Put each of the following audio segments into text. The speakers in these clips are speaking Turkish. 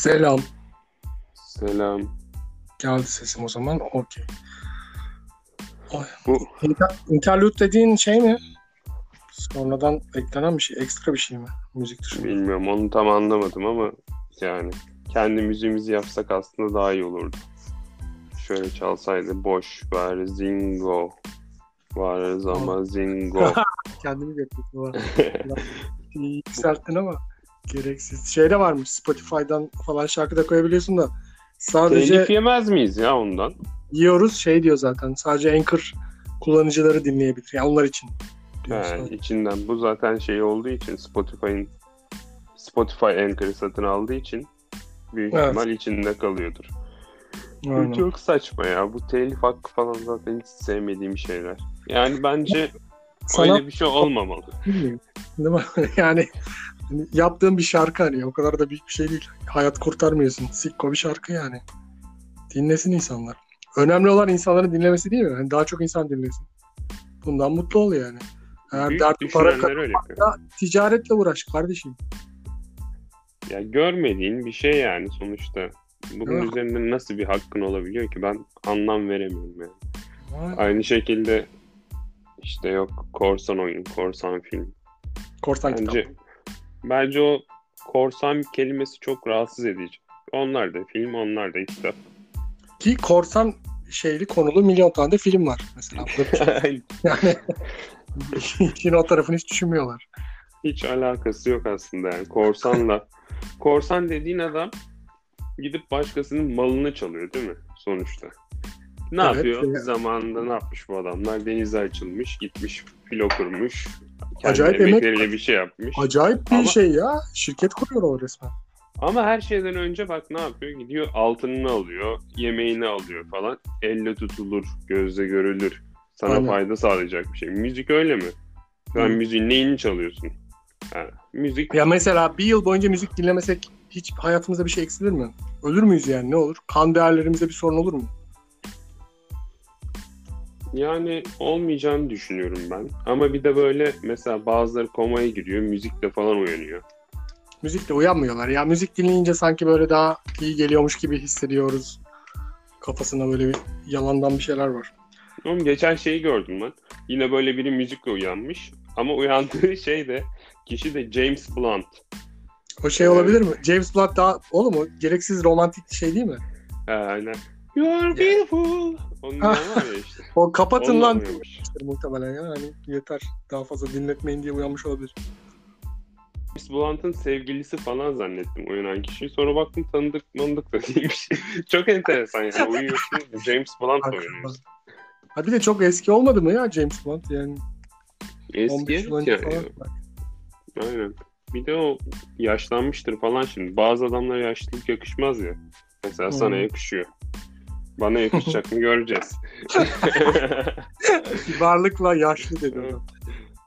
Selam. Selam. Geldi sesim o zaman. Okey. Bu İnter- interlude dediğin şey mi? Sonradan eklenen bir şey. Ekstra bir şey mi? Müzik dışında. bilmiyorum onu tam anlamadım ama yani kendi müziğimizi yapsak aslında daha iyi olurdu. Şöyle çalsaydı boş ver zingo varız ama zingo. Kendimi götürdüm. Yükselttin ama gereksiz. Şey de varmış. Spotify'dan falan şarkı da koyabiliyorsun da. Sadece Telif yemez miyiz ya ondan? yiyoruz şey diyor zaten. Sadece Anchor kullanıcıları dinleyebilir. Yani onlar için. He, içinden bu zaten şey olduğu için Spotify'ın Spotify Anchor'ı satın aldığı için büyük Evet. ihtimal içinde kalıyordur. Aynen. çok saçma ya. Bu telif hakkı falan zaten hiç sevmediğim şeyler. Yani bence Sana öyle bir şey olmamalı. Değil mi? yani hani yaptığın bir şarkı hani o kadar da büyük bir şey değil. Hayat kurtarmıyorsun. Sikko bir şarkı yani. Dinlesin insanlar. Önemli olan insanların dinlemesi değil mi? Hani daha çok insan dinlesin. Bundan mutlu ol yani. Eğer Büyük derdi para ya ticaretle uğraş kardeşim. Ya görmediğin bir şey yani sonuçta. Bunun Yok. üzerinde nasıl bir hakkın olabiliyor ki ben anlam veremiyorum yani. Vay. Aynı şekilde işte yok korsan oyun, korsan film. Korsan Bence kitap. Bence o korsan kelimesi çok rahatsız edici. Onlar da film, onlar da kitap. Ki korsan şeyli konulu milyon tane de film var mesela. yani işin o tarafını hiç düşünmüyorlar. Hiç alakası yok aslında yani korsanla. Korsan dediğin adam gidip başkasının malını çalıyor değil mi sonuçta? Ne Evet, yapıyor? ya. Zamanında ne yapmış bu adamlar? Denize açılmış, gitmiş, filo kurmuş. Kendi Acayip emek emekleriyle bir şey yapmış. Acayip bir Ama- şey ya. Şirket kuruyor o resmen. Ama her şeyden önce bak ne yapıyor? Gidiyor altınını alıyor, yemeğini alıyor falan. Elle tutulur, gözle görülür. Sana Aynen. fayda sağlayacak bir şey. Müzik öyle mi? Sen Hı. müziğin neyini çalıyorsun? Ha, müzik Ya mesela bir yıl boyunca müzik dinlemesek hiç hayatımızda bir şey eksilir mi? Ölür müyüz yani ne olur? Kan değerlerimizde bir sorun olur mu? Yani olmayacağını düşünüyorum ben. Ama bir de böyle mesela bazıları komaya giriyor, müzikle falan uyanıyor. Müzikle uyanmıyorlar. Ya müzik dinleyince sanki böyle daha iyi geliyormuş gibi hissediyoruz. Kafasına böyle bir yalandan bir şeyler var. Oğlum geçen şeyi gördüm ben. Yine böyle biri müzikle uyanmış. Ama uyandığı şey de kişi de James Blunt. O şey olabilir mi? James Blunt daha oğlum o gereksiz romantik şey değil mi? Ha, aynen. You are beautiful. Ondan var ya işte. O kapatın Ondan lan uyanmış. muhtemelen ya. Hani yeter. Daha fazla dinletmeyin diye uyanmış olabilir. James Blunt'ın sevgilisi falan zannettim uyanan kişiyi. Sonra baktım tanıdık mandık da değilmiş. Çok enteresan yani. Uyuyorsun James Blunt oynuyorsun. Ha bir de çok eski olmadı mı ya James Blunt yani? 15 Eski yıl evet önce yani. falan. Aynen. Bir de o yaşlanmıştır falan şimdi. Bazı adamlara yaşlılık yakışmaz ya. Mesela sana Hmm. yakışıyor. Bana yakışacak mı göreceğiz. Kibarlıkla yaşlı dedi adam.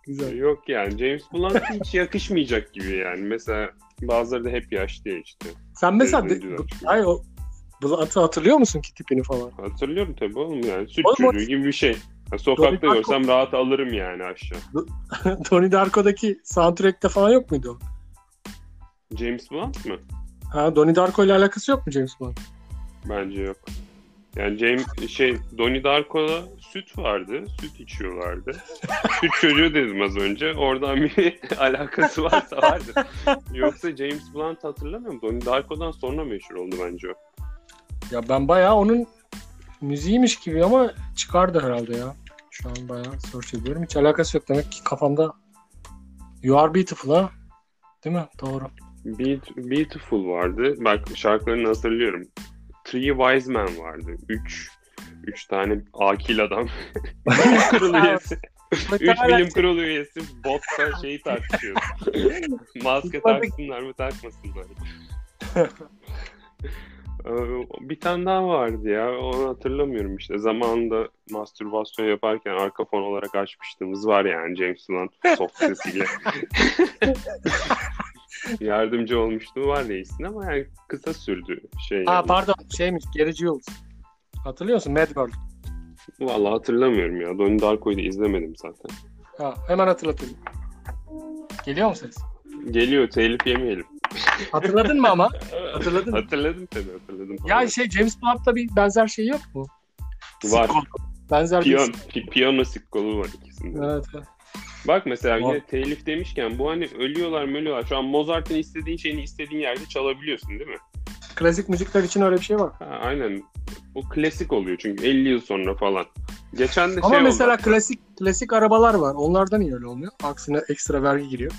Güzel. Yok yani James Blunt hiç yakışmayacak gibi yani. Mesela bazıları da hep yaşlı ya işte. Sen mesela de, ay o Blunt'ı hatırlıyor musun ki tipini falan? Hatırlıyorum tabii oğlum yani. Süt Oğlum çocuğu gibi bir şey. Ya sokakta görsem rahat alırım yani aşağı. Tony Darko'daki soundtrack'te falan yok muydu o? James Blunt mı? Ha Donnie Darko ile alakası yok mu James Blunt? Bence yok. Yani James şey Donnie Darko'da süt vardı. Süt içiyorlardı. süt çocuğu dedim az önce. Oradan bir alakası varsa vardır. Yoksa James Blunt hatırlamıyorum. Donnie Darko'dan sonra meşhur oldu bence o. Ya ben bayağı onun müziğiymiş gibi ama çıkardı herhalde ya. Şu an bayağı search ediyorum. Hiç alakası yok demek ki kafamda You Are Beautiful ha. Değil mi? Doğru. Beat, Beautiful vardı. Bak şarkılarını hatırlıyorum. Three Wise Men vardı. Üç, üç tane akil adam. kurulu üyesi. Üç bilim kurulu üyesi botta şeyi tartışıyor. Maske taksınlar mı takmasınlar mı? Ee, bir tane daha vardı ya. Onu hatırlamıyorum işte. Zamanında mastürbasyon yaparken arka fon olarak açmıştığımız var yani James Blunt soft sesiyle. Yardımcı olmuştu var reisin ama yani kısa sürdü şey. Ha yani. pardon şeymiş Gerici Yıldız. Hatırlıyor musun? Mad Girl. Vallahi hatırlamıyorum ya. Donnie Darko'yu da izlemedim zaten. Ha, hemen hatırlatayım. Geliyor mu ses? Geliyor telif yemeyelim. Hatırladın mı ama? Hatırladın mı? Hatırladım tabii hatırladım. Ya şey James Blunt'ta bir benzer şey yok mu? Var. Sikko. Benzer Piyon, bir pi- piyano sikkolu var ikisinde. Evet. evet. Bak mesela yine telif demişken bu hani ölüyorlar mı ölüyorlar. Şu an Mozart'ın istediğin şeyini istediğin yerde çalabiliyorsun değil mi? Klasik müzikler için öyle bir şey var. Ha, aynen. O klasik oluyor çünkü 50 yıl sonra falan. Geçen de Ama şey mesela oldu. klasik klasik arabalar var. Onlardan niye öyle olmuyor? Aksine ekstra vergi giriyor.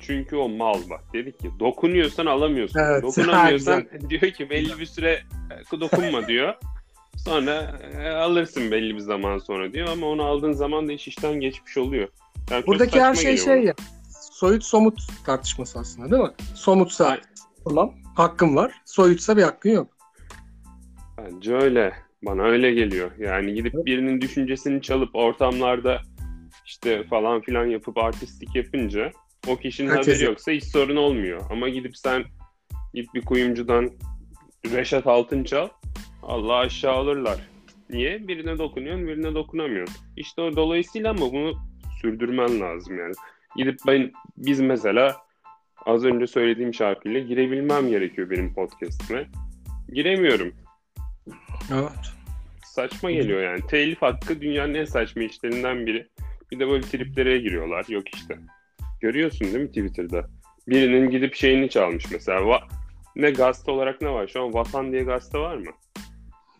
Çünkü o mal bak. Dedik ki dokunuyorsan alamıyorsun. Evet. Dokunamıyorsan diyor ki belli bir süre e, dokunma diyor. Sonra e, alırsın belli bir zaman sonra diyor ama onu aldığın zaman da iş işten geçmiş oluyor. Yani Buradaki her şey şey ya. Soyut somut tartışması aslında değil mi? Somutsa tamam hakkın var. Soyutsa bir hakkın yok. Bence öyle. Bana öyle geliyor. Yani gidip birinin düşüncesini çalıp ortamlarda işte falan filan yapıp artistik yapınca o kişinin Herkes haberi yoksa hiç sorun olmuyor. Ama gidip sen git bir kuyumcudan Reşat Altın çal Allah aşağı alırlar. Niye? Birine dokunuyorsun, birine dokunamıyorsun. İşte o dolayısıyla ama bunu sürdürmen lazım yani. Gidip ben biz mesela az önce söylediğim şarkıyla girebilmem gerekiyor benim podcast'ime. Giremiyorum. Evet. Saçma geliyor yani. Telif hakkı dünyanın en saçma işlerinden biri. Bir de böyle triplere giriyorlar. Yok işte. Görüyorsun değil mi Twitter'da? Birinin gidip şeyini çalmış mesela. Va- ne gazete olarak ne var? Şu an Vatan diye gazete var mı?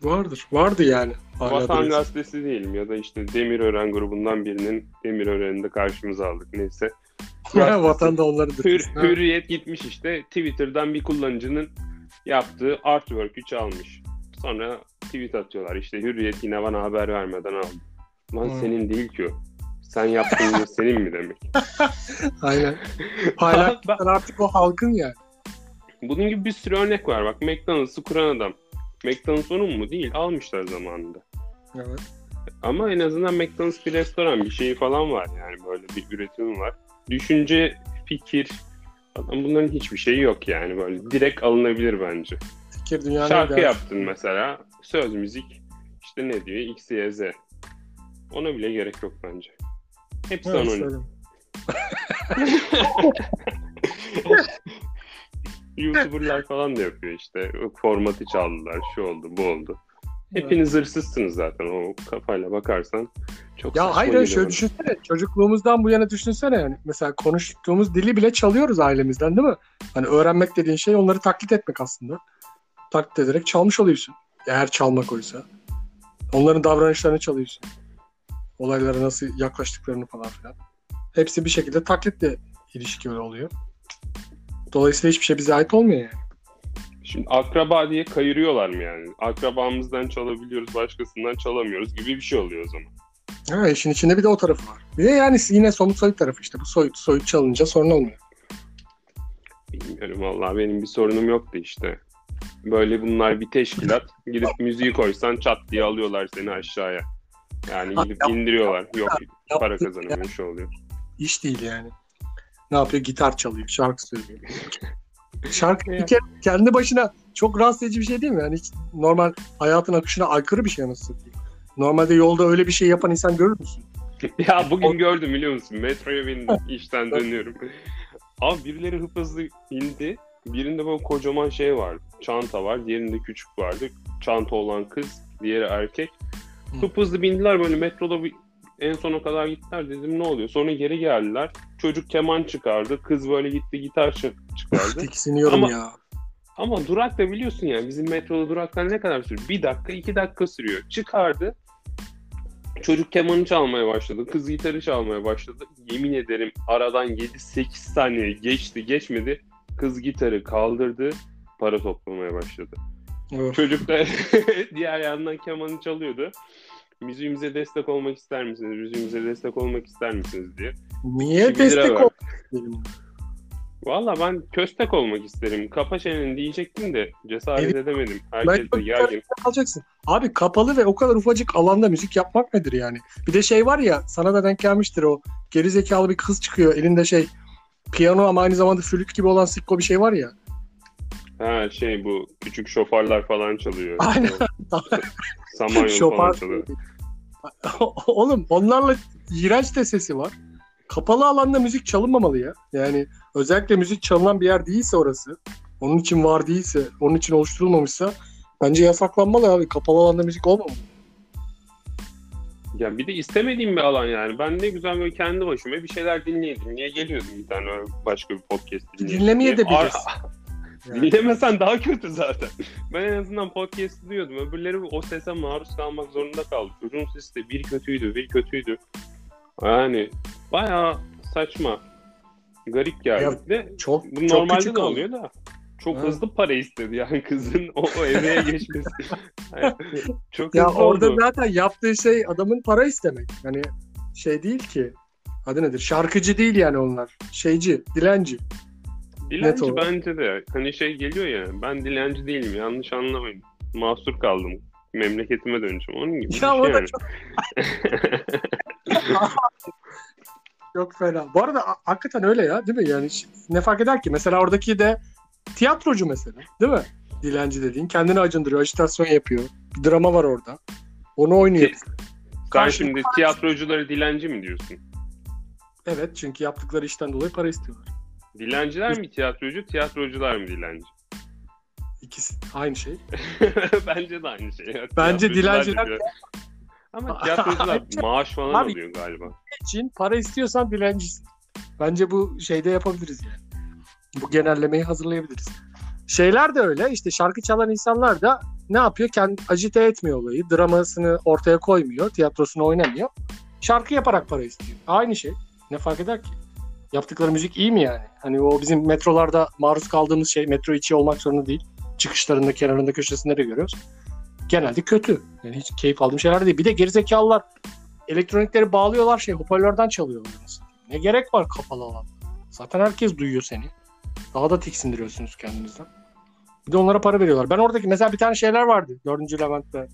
Vardır. Vardı yani. Vatan gazetesi değilim ya da işte Demirören grubundan birinin Demirören'i de karşımıza aldık neyse. Ya, Vatan da onlarıdır. Hür, hürriyet gitmiş işte Twitter'dan bir kullanıcının yaptığı artwork'ü çalmış. Sonra tweet atıyorlar işte Hürriyet yine bana haber vermeden aldı. Lan Hmm. senin değil ki o. Sen yaptın diye senin mi demek? Aynen. Paylaştılar artık o halkın yani. Bunun gibi bir sürü örnek var. Bak McDonald's'ı kuran adam. McDonald's onun mu? Değil. Almışlar zamanında. Evet. Ama en azından McDonald's bir restoran bir şeyi falan var yani böyle bir üretim var. Düşünce, fikir falan bunların hiçbir şeyi yok yani böyle direkt alınabilir bence. Fikir dünyanın Şarkı değer- yaptın mesela söz müzik işte ne diyor X, Y, Z. Ona bile gerek yok bence. Hepsi Evet, anonim. YouTuber'lar falan da yapıyor işte. Formatı çaldılar, şu oldu, bu oldu. Hepiniz hırsızsınız zaten o kafayla bakarsan. Çok Ya hayır şöyle bana. düşünsene. Çocukluğumuzdan bu yana düşünsene yani. Mesela konuştuğumuz dili bile çalıyoruz ailemizden değil mi? Hani öğrenmek dediğin şey onları taklit etmek aslında. Taklit ederek çalmış oluyorsun. Eğer çalmak oysa. Onların davranışlarını çalıyorsun. Olaylara nasıl yaklaştıklarını falan filan. Hepsi bir şekilde taklitle ilişkili oluyor. Dolayısıyla hiçbir şey bize ait olmuyor yani. Şimdi akraba diye kayırıyorlar mı yani? Akrabamızdan çalabiliyoruz, başkasından çalamıyoruz gibi bir şey oluyor o zaman. Ha, işin içinde bir de o tarafı var. Bir de yani yine somut soyut tarafı işte. Bu soyut soyut çalınca sorun olmuyor. Bilmiyorum vallahi benim bir sorunum yoktu işte. Böyle bunlar bir teşkilat. Gidip müziği koysan çat diye alıyorlar seni aşağıya. Yani gidip indiriyorlar. Yok para kazanıyor, şey oluyor. iş değil yani. Ne yapıyor? Gitar çalıyor, şarkı söylüyor. Şarkı bir kere kendi başına çok rahatsız edici bir şey değil mi? Yani hiç normal hayatın akışına aykırı bir şey nasıl satayım. Normalde yolda öyle bir şey yapan insan görür müsün? Ya bugün gördüm biliyor musun? Metroya bindim. işten dönüyorum. Abi birileri hıp hızlı indi. Birinde böyle kocaman şey var. Çanta var. Diğerinde küçük vardı. Çanta olan kız. Diğeri erkek. Hı. Hıp hızlı bindiler böyle metroda bir, en sona kadar gittiler. Dedim ne oluyor? Sonra geri geldiler. Çocuk keman çıkardı. Kız böyle gitti gitar çı- çıkardı. Tiksiniyorum Ama- ya. Ama durak da biliyorsun ya bizim metroda duraklar ne kadar sürüyor? Bir dakika iki dakika sürüyor. Çıkardı. Çocuk kemanı çalmaya başladı. Kız gitarı çalmaya başladı. Yemin ederim aradan 7-8 saniye geçti geçmedi. Kız gitarı kaldırdı. Para toplamaya başladı. Öf. Çocuk da diğer yandan kemanı çalıyordu. Müziğimize destek olmak ister misiniz? Müziğimize destek olmak ister misiniz diye. Niye destek ver. ol? Valla ben köstek olmak isterim. Kapa çeneni diyecektim de cesaret Evet. edemedim. Herkes de gergin. alacaksın. Abi kapalı ve o kadar ufacık alanda müzik yapmak nedir yani? Bir de şey var ya sana da denk gelmiştir o geri zekalı bir kız çıkıyor elinde şey piyano ama aynı zamanda flüt gibi olan sikko bir şey var ya. Ha şey bu küçük şoparlar falan çalıyor. Aynen. Samanyolu falan Şopar. çalıyor. Oğlum onlarla iğrenç de sesi var. kapalı alanda müzik çalınmamalı ya. Yani özellikle müzik çalınan bir yer değilse orası, onun için var değilse, onun için oluşturulmamışsa bence yasaklanmalı abi. Kapalı alanda müzik olmamalı. Ya bir de istemediğim bir alan yani. Ben ne güzel böyle kendi başıma bir şeyler dinleyelim. Niye geliyordum bir tane başka bir podcast dinleyeyim. Dinlemeye de bilirsin. Yani. Dinlemesen daha kötü zaten. Ben en azından podcast duyuyordum. Öbürleri o sese maruz kalmak zorunda kaldı. Çocuğun sesi de bir kötüydü, bir kötüydü. Yani bayağı saçma. Garip geldi. Ya, de çok, bu çok normalde de oluyor da. Çok ha. hızlı para istedi yani kızın o, o emeğe geçmesi. Yani çok ya hızlı orada oldu. zaten yaptığı şey adamın para istemek. Hani şey değil ki. Adı nedir? Şarkıcı değil yani onlar. Şeyci, dilenci. Dilenci bence de. Hani şey geliyor ya ben dilenci değilim yanlış anlamayın. Mahsur kaldım. Memleketime döneceğim. Onun gibi ya bir şey o da yani. çok... çok fena. Bu arada hakikaten öyle ya değil mi? Yani ne fark eder ki? Mesela oradaki de tiyatrocu mesela değil mi? Dilenci dediğin. Kendini acındırıyor, ajitasyon yapıyor. Bir drama var orada. Onu oynuyor. Sen Karşı şimdi tiyatrocuları dilenci mi diyorsun? Evet çünkü yaptıkları işten dolayı para istiyorlar. Dilenciler mi tiyatrocu, tiyatrocular mı dilenci? İkisi aynı şey. Bence de aynı şey. Bence dilenciler... De... Ama tiyatrocular maaş falan Abi, alıyor galiba. için para istiyorsan dilencisin. Bence bu şeyde yapabiliriz yani. Bu genellemeyi hazırlayabiliriz. Şeyler de öyle. İşte şarkı çalan insanlar da ne yapıyor? Kendi acite etmiyor olayı. Dramasını ortaya koymuyor. Tiyatrosunu oynamıyor. Şarkı yaparak para istiyor. Aynı şey. Ne fark eder ki? Yaptıkları müzik iyi mi yani? Hani o bizim metrolarda maruz kaldığımız şey metro içi olmak zorunda değil. Çıkışlarında, kenarında, köşesinde de görüyoruz. Genelde kötü. Yani hiç keyif aldığım şeyler değil. Bir de gerizekalılar elektronikleri bağlıyorlar şey hoparlörden çalıyorlar. Ne gerek var kapalı alan? Zaten herkes duyuyor seni. Daha da tiksindiriyorsunuz kendinizden. Bir de onlara para veriyorlar. Ben oradaki mesela bir tane şeyler vardı. Dördüncü Levent'te.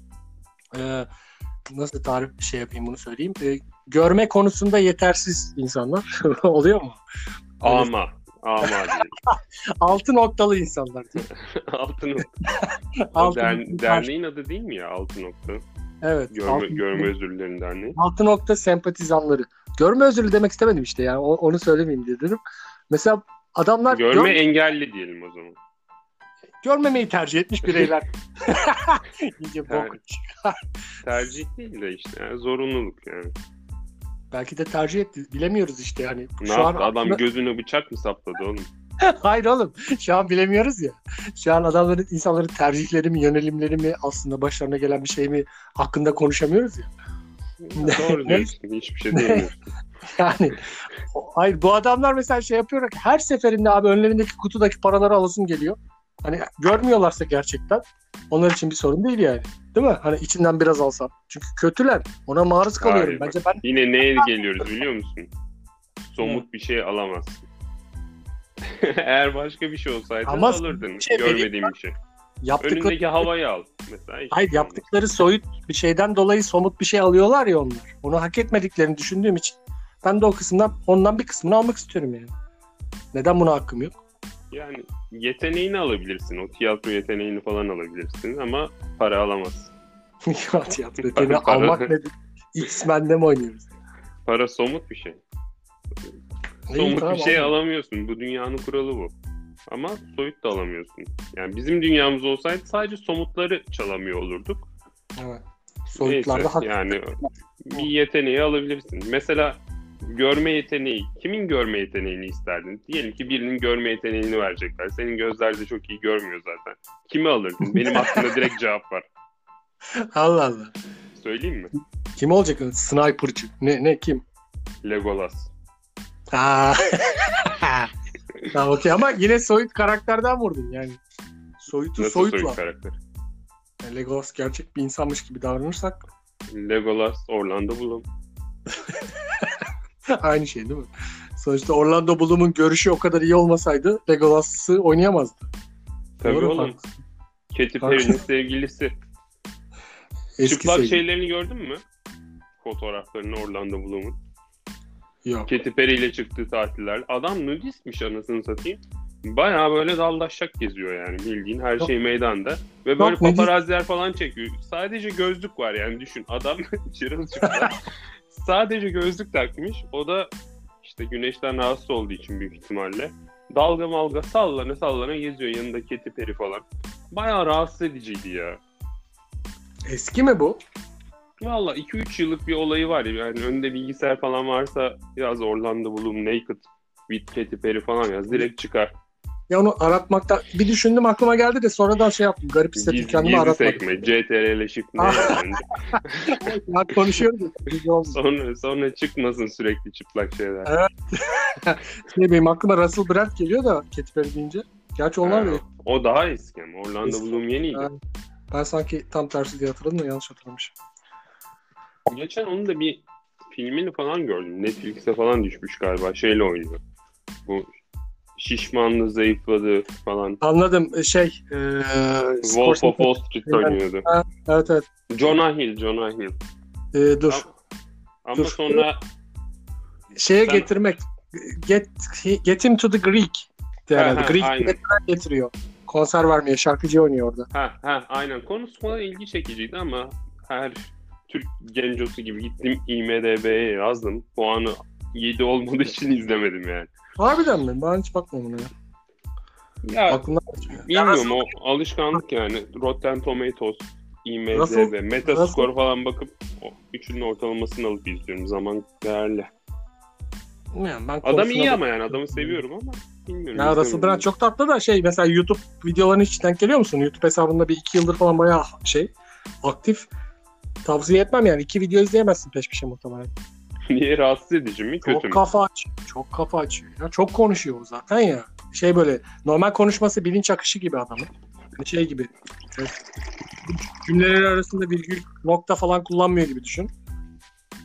Ee, nasıl tarif şey yapayım bunu söyleyeyim. Ee, görme konusunda yetersiz insanlar. Oluyor mu? Ama. Ama. Altı noktalı insanlar. altı nokta. Der, derneğin adı değil mi ya Altı nokta? Evet. Görme, altı, görme özürlülerin derneği. Altı nokta sempatizanları. Görme özürlü demek istemedim işte yani. onu söylemeyeyim diye dedim. Mesela adamlar... Görme gör... engelli diyelim o zaman. Görmemeyi tercih etmiş bireyler. Ter... tercih değil de işte yani zorunluluk yani. Belki de tercih etti. Bilemiyoruz işte yani. Ne Şu yaptı? An adam aklına... gözüne bıçak mı sapladı oğlum? Hayır oğlum. Şu an bilemiyoruz ya. Şu an adamların, insanların tercihleri mi, yönelimleri mi aslında başlarına gelen bir şey mi hakkında konuşamıyoruz ya. Doğru diyorsun. Hiçbir şey diyemiyorsun. yani hayır bu adamlar mesela şey yapıyor her seferinde abi önlerindeki kutudaki paraları alasım geliyor. Hani görmüyorlarsa gerçekten onlar için bir sorun değil yani. Değil mi? Hani içinden biraz alsam. Çünkü kötüler. Ona maruz kalıyorum. Hayır, Bence ben Yine neye geliyoruz biliyor musun? Somut bir şey alamazsın. Eğer başka bir şey olsaydı Ama alırdın. Şey görmediğim bir şey. Yaptıkları... Önündeki havayı al. Mesela Hayır şey yaptıkları soyut bir şeyden dolayı somut bir şey alıyorlar ya onlar. Onu hak etmediklerini düşündüğüm için ben de o kısımdan ondan bir kısmını almak istiyorum yani. Neden buna hakkım yok? Yani yeteneğini alabilirsin. O tiyatro yeteneğini falan alabilirsin ama para alamazsın. ya tiyatro yeteneği almak nedir? X-Men'de mi oynuyoruz? Para somut bir şey. İyi, somut tamam, bir şey abi. alamıyorsun. Bu dünyanın kuralı bu. Ama soyut da alamıyorsun. Yani bizim dünyamız olsaydı sadece somutları çalamıyor olurduk. Evet. Soyutlarda Neyse, yani bir yeteneği alabilirsin. Mesela görme yeteneği. Kimin görme yeteneğini isterdin? Diyelim ki birinin görme yeteneğini verecekler. Senin gözler de çok iyi görmüyor zaten. Kimi alırdın? Benim aklımda direkt cevap var. Allah Allah. Söyleyeyim mi? Kim olacak? Sniper'cı. Ne, ne kim? Legolas. Aa. tamam okey ama yine soyut karakterden vurdun yani. Soyutu Nasıl soyut, soyut karakter? Yani Legolas gerçek bir insanmış gibi davranırsak. Legolas Orlando Bloom. Aynı şey değil mi? Sonuçta Orlando Bloom'un görüşü o kadar iyi olmasaydı Legolas'ı oynayamazdı. Tabii Doğru oğlum. Katy Perry'nin sevgilisi. Eski Çıplak sevgili. şeylerini gördün mü? Fotoğraflarını Orlando Bloom'un. Yok. Katy Perry ile çıktığı tatiller. Adam nudistmiş anasını satayım. Baya böyle daldaşacak geziyor yani bildiğin her Yok. şey meydanda. Ve böyle Yok, paparazziler falan çekiyor. Sadece gözlük var yani düşün. Adam çırılçıplak. Sadece gözlük takmış. O da işte güneşten rahatsız olduğu için büyük ihtimalle. Dalga malga sallana sallana geziyor yanında Katy Perry falan. Bayağı rahatsız ediciydi ya. Eski mi bu? Valla 2-3 yıllık bir olayı var. Yani önünde bilgisayar falan varsa biraz Orlando Bloom Naked with Katy Perry falan yaz. Direkt çıkar. Ya onu aratmakta bir düşündüm aklıma geldi de sonradan şey yaptım. Garip hissettim kendimi gizli aratmadım. sekme. CTRL shift ne Ah. yani? Ya konuşuyoruz. sonra, sonra çıkmasın sürekli çıplak şeyler. Şey, benim aklıma Russell Brand geliyor da Katy Perry deyince. Gerçi onlar da o daha eski ama. Orlando Eski. Bloom yeniydi. Ha. ben sanki tam tersi diye hatırladım da yanlış hatırlamışım. Geçen onun da bir filmini falan gördüm. Netflix'e falan düşmüş galiba. Şeyle oynuyor. Bu şişmanlı, zayıfladı falan. Anladım şey e, Wolf of Wall Street oynuyordu. Evet evet. Jonah Hill, Jonah Hill. E, dur. Ama, ama Dur. sonra Şeye Sen- getirmek. Get get him to the Greek. de Ha, herhalde. ha, Greek aynen. getiriyor. Konser vermeye şarkıcı oynuyor orada. ha ha aynen konusu falan ilgi çekiciydi ama her Türk gencosu gibi gittim IMDB'ye yazdım. Puanı 7 olmadığı için izlemedim yani. Harbiden mi? Ben hiç bakmadım ona ya. Ya Aklımdan bilmiyorum o alışkanlık yani. Rotten Tomatoes, IMDB, Russell- Metascore Russell- falan bakıp o üçünün ortalamasını alıp izliyorum. Zaman değerli. Bilmiyorum, ben Adam konusuna iyi bak- ama yani adamı seviyorum ama bilmiyorum. Ya Russell izlemedim. Brand çok tatlı da şey mesela YouTube videolarına hiç denk geliyor musun? YouTube hesabında bir iki yıldır falan bayağı şey aktif. Tavsiye etmem yani. iki video izleyemezsin peş peşe muhtemelen. Niye rahatsız edici mi kötü Çok mü? kafa açıyor. Çok kafa açıyor. Ya. Çok konuşuyor o zaten ya. Şey böyle normal konuşması bilinç akışı gibi adamın. Hani Şey gibi. evet. Cümleleri arasında virgül nokta falan kullanmıyor gibi düşün.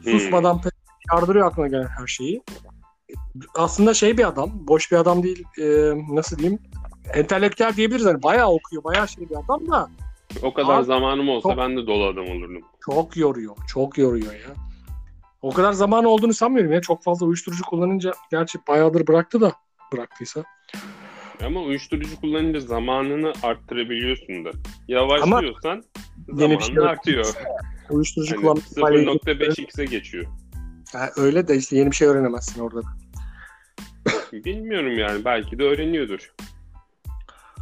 Hmm. Susmadan pe- yardırıyor aklına gelen her şeyi. Aslında şey bir adam. Boş bir adam değil. e, nasıl diyeyim? Entelektüel diyebiliriz. Hani bayağı okuyor. Bayağı şey bir adam da O kadar Abi, zamanım olsa çok- ben de dolu adam olurdum. çok yoruyor. Çok yoruyor ya. O kadar zaman olduğunu sanmıyorum ya. Çok fazla uyuşturucu kullanınca gerçi bayağıdır bıraktı da bıraktıysa. Ama uyuşturucu kullanınca zamanını arttırabiliyorsun da. Yavaşlıyorsan Yeni bir şey artıyor. Uyuşturucu Hani kullanmak 0.5x'e geçiyor. Ha, öyle de işte yeni bir şey öğrenemezsin orada. Bilmiyorum yani belki de öğreniyordur.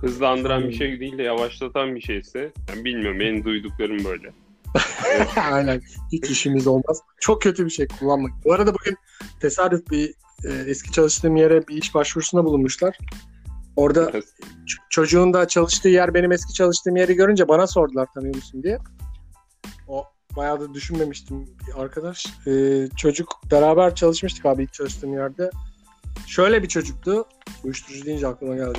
Hızlandıran Hmm. bir şey değil de yavaşlatan bir şeyse yani bilmiyorum benim duyduklarım böyle. Aynen. Hiç işimiz olmaz. Çok kötü bir şey kullanmak. Bu arada bugün tesadüf bir e, eski çalıştığım yere bir iş başvurusunda bulunmuşlar. Orada ç- çocuğun da çalıştığı yer benim eski çalıştığım yeri görünce bana sordular tanıyor musun diye. O bayağı da düşünmemiştim bir arkadaş. Ee, çocuk beraber çalışmıştık abi ilk çalıştığım yerde. Şöyle bir çocuktu. Uyuşturucu deyince aklıma geldi.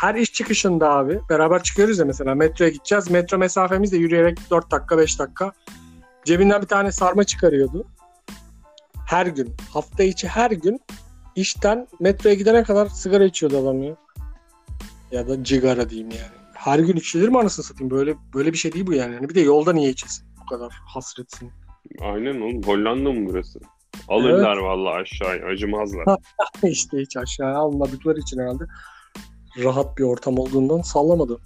Her iş çıkışında abi beraber çıkıyoruz ya mesela metroya gideceğiz. Metro mesafemiz de yürüyerek 4 dakika 5 dakika. Cebinden bir tane sarma çıkarıyordu. Her gün. Hafta içi her gün işten metroya gidene kadar sigara içiyordu adam ya. Ya da cigara diyeyim yani. Her gün içilir mi anasını satayım? Böyle böyle bir şey değil bu yani. Yani bir de yolda niye içesin? Bu kadar hasretsin. Aynen oğlum Hollanda mı burası? Alırlar vallahi aşağıya acımazlar. işte hiç aşağıya almadıkları için herhalde rahat bir ortam olduğundan sallamadı.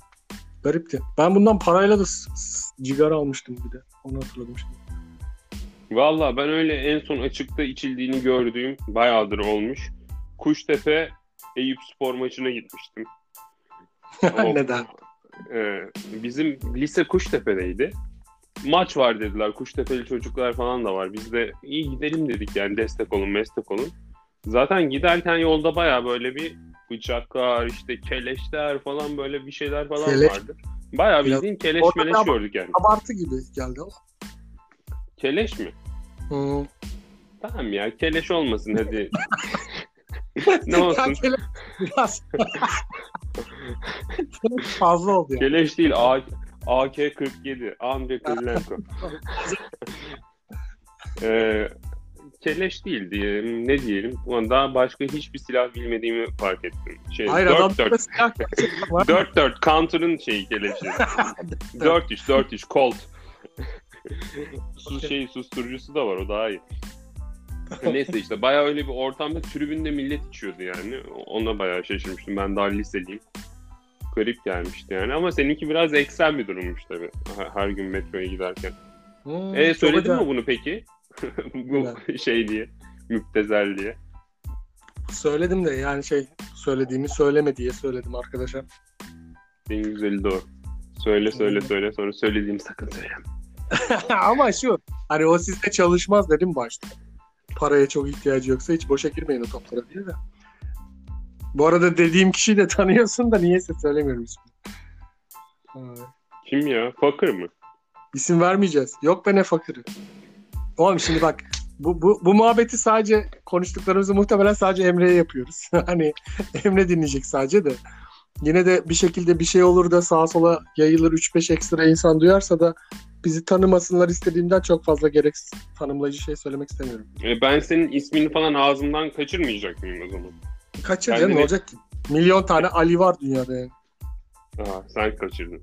Garipti. Ben bundan parayla da cigara almıştım bir de. Onu hatırladım şimdi. Vallahi ben öyle en son açıkta içildiğini gördüğüm bayağıdır olmuş. Kuştepe Eyüp Spor maçına gitmiştim. O- Neden? Ee, bizim lise Kuştepe'deydi. Maç var dediler. Kuştepe'li çocuklar falan da var. Biz de iyi gidelim dedik yani destek olun, destek olun. Zaten giderken yolda baya böyle bir bıçaklar, işte keleşler falan böyle bir şeyler falan Keleş. vardı. Baya Biraz- bildiğin keleş Orada meleş ama- gördük yani. Abartı gibi geldi ama. Keleş mi? Hmm. Tamam ya keleş olmasın hadi. ne olsun? Ya Biraz. Keleş fazla oldu ya. Keleş değil A- AK-47. Andrei Kirilenko. ee, keleş değil diyelim. Ne diyelim? Ulan daha başka hiçbir silah bilmediğimi fark ettim. Şey, Hayır adam 4-4. silah gerçekten var. 4-4 counter'ın şeyi keleşi. 4-3 4-3 Colt. Su şey susturucusu da var o daha iyi. Neyse işte bayağı öyle bir ortamda tribünde millet içiyordu yani. Ona bayağı şaşırmıştım. Ben daha liseliyim. Garip gelmişti yani ama seninki biraz eksen bir durummuş tabii. Her, her gün metroya giderken. Hmm, E söyledin mi bunu peki? Bu şey diye. Müptezel diye. Söyledim de yani şey söylediğimi söyleme diye söyledim arkadaşa. En güzeli o. Söyle söyle söyle sonra söylediğim sakın söyleme. Ama şu hani o sizde çalışmaz dedim başta. Paraya çok ihtiyacı yoksa hiç boşa girmeyin o toplara diye de. Bu arada dediğim kişiyi de tanıyorsun da niyeyse söylemiyorum ismini. Kim ya? Fakir mı? İsim vermeyeceğiz. Yok be ne fakiri. Oğlum şimdi bak bu, bu, bu muhabbeti sadece konuştuklarımızı muhtemelen sadece Emre'ye yapıyoruz. hani Emre dinleyecek sadece de. Yine de bir şekilde bir şey olur da sağa sola yayılır 3-5 ekstra insan duyarsa da bizi tanımasınlar istediğimden çok fazla gereksiz tanımlayıcı şey söylemek istemiyorum. E, ben senin ismini falan ağzımdan kaçırmayacak mıyım o zaman? Kaçır canım ne olacak ki? Milyon tane Ali var dünyada yani. Aa, sen kaçırdın.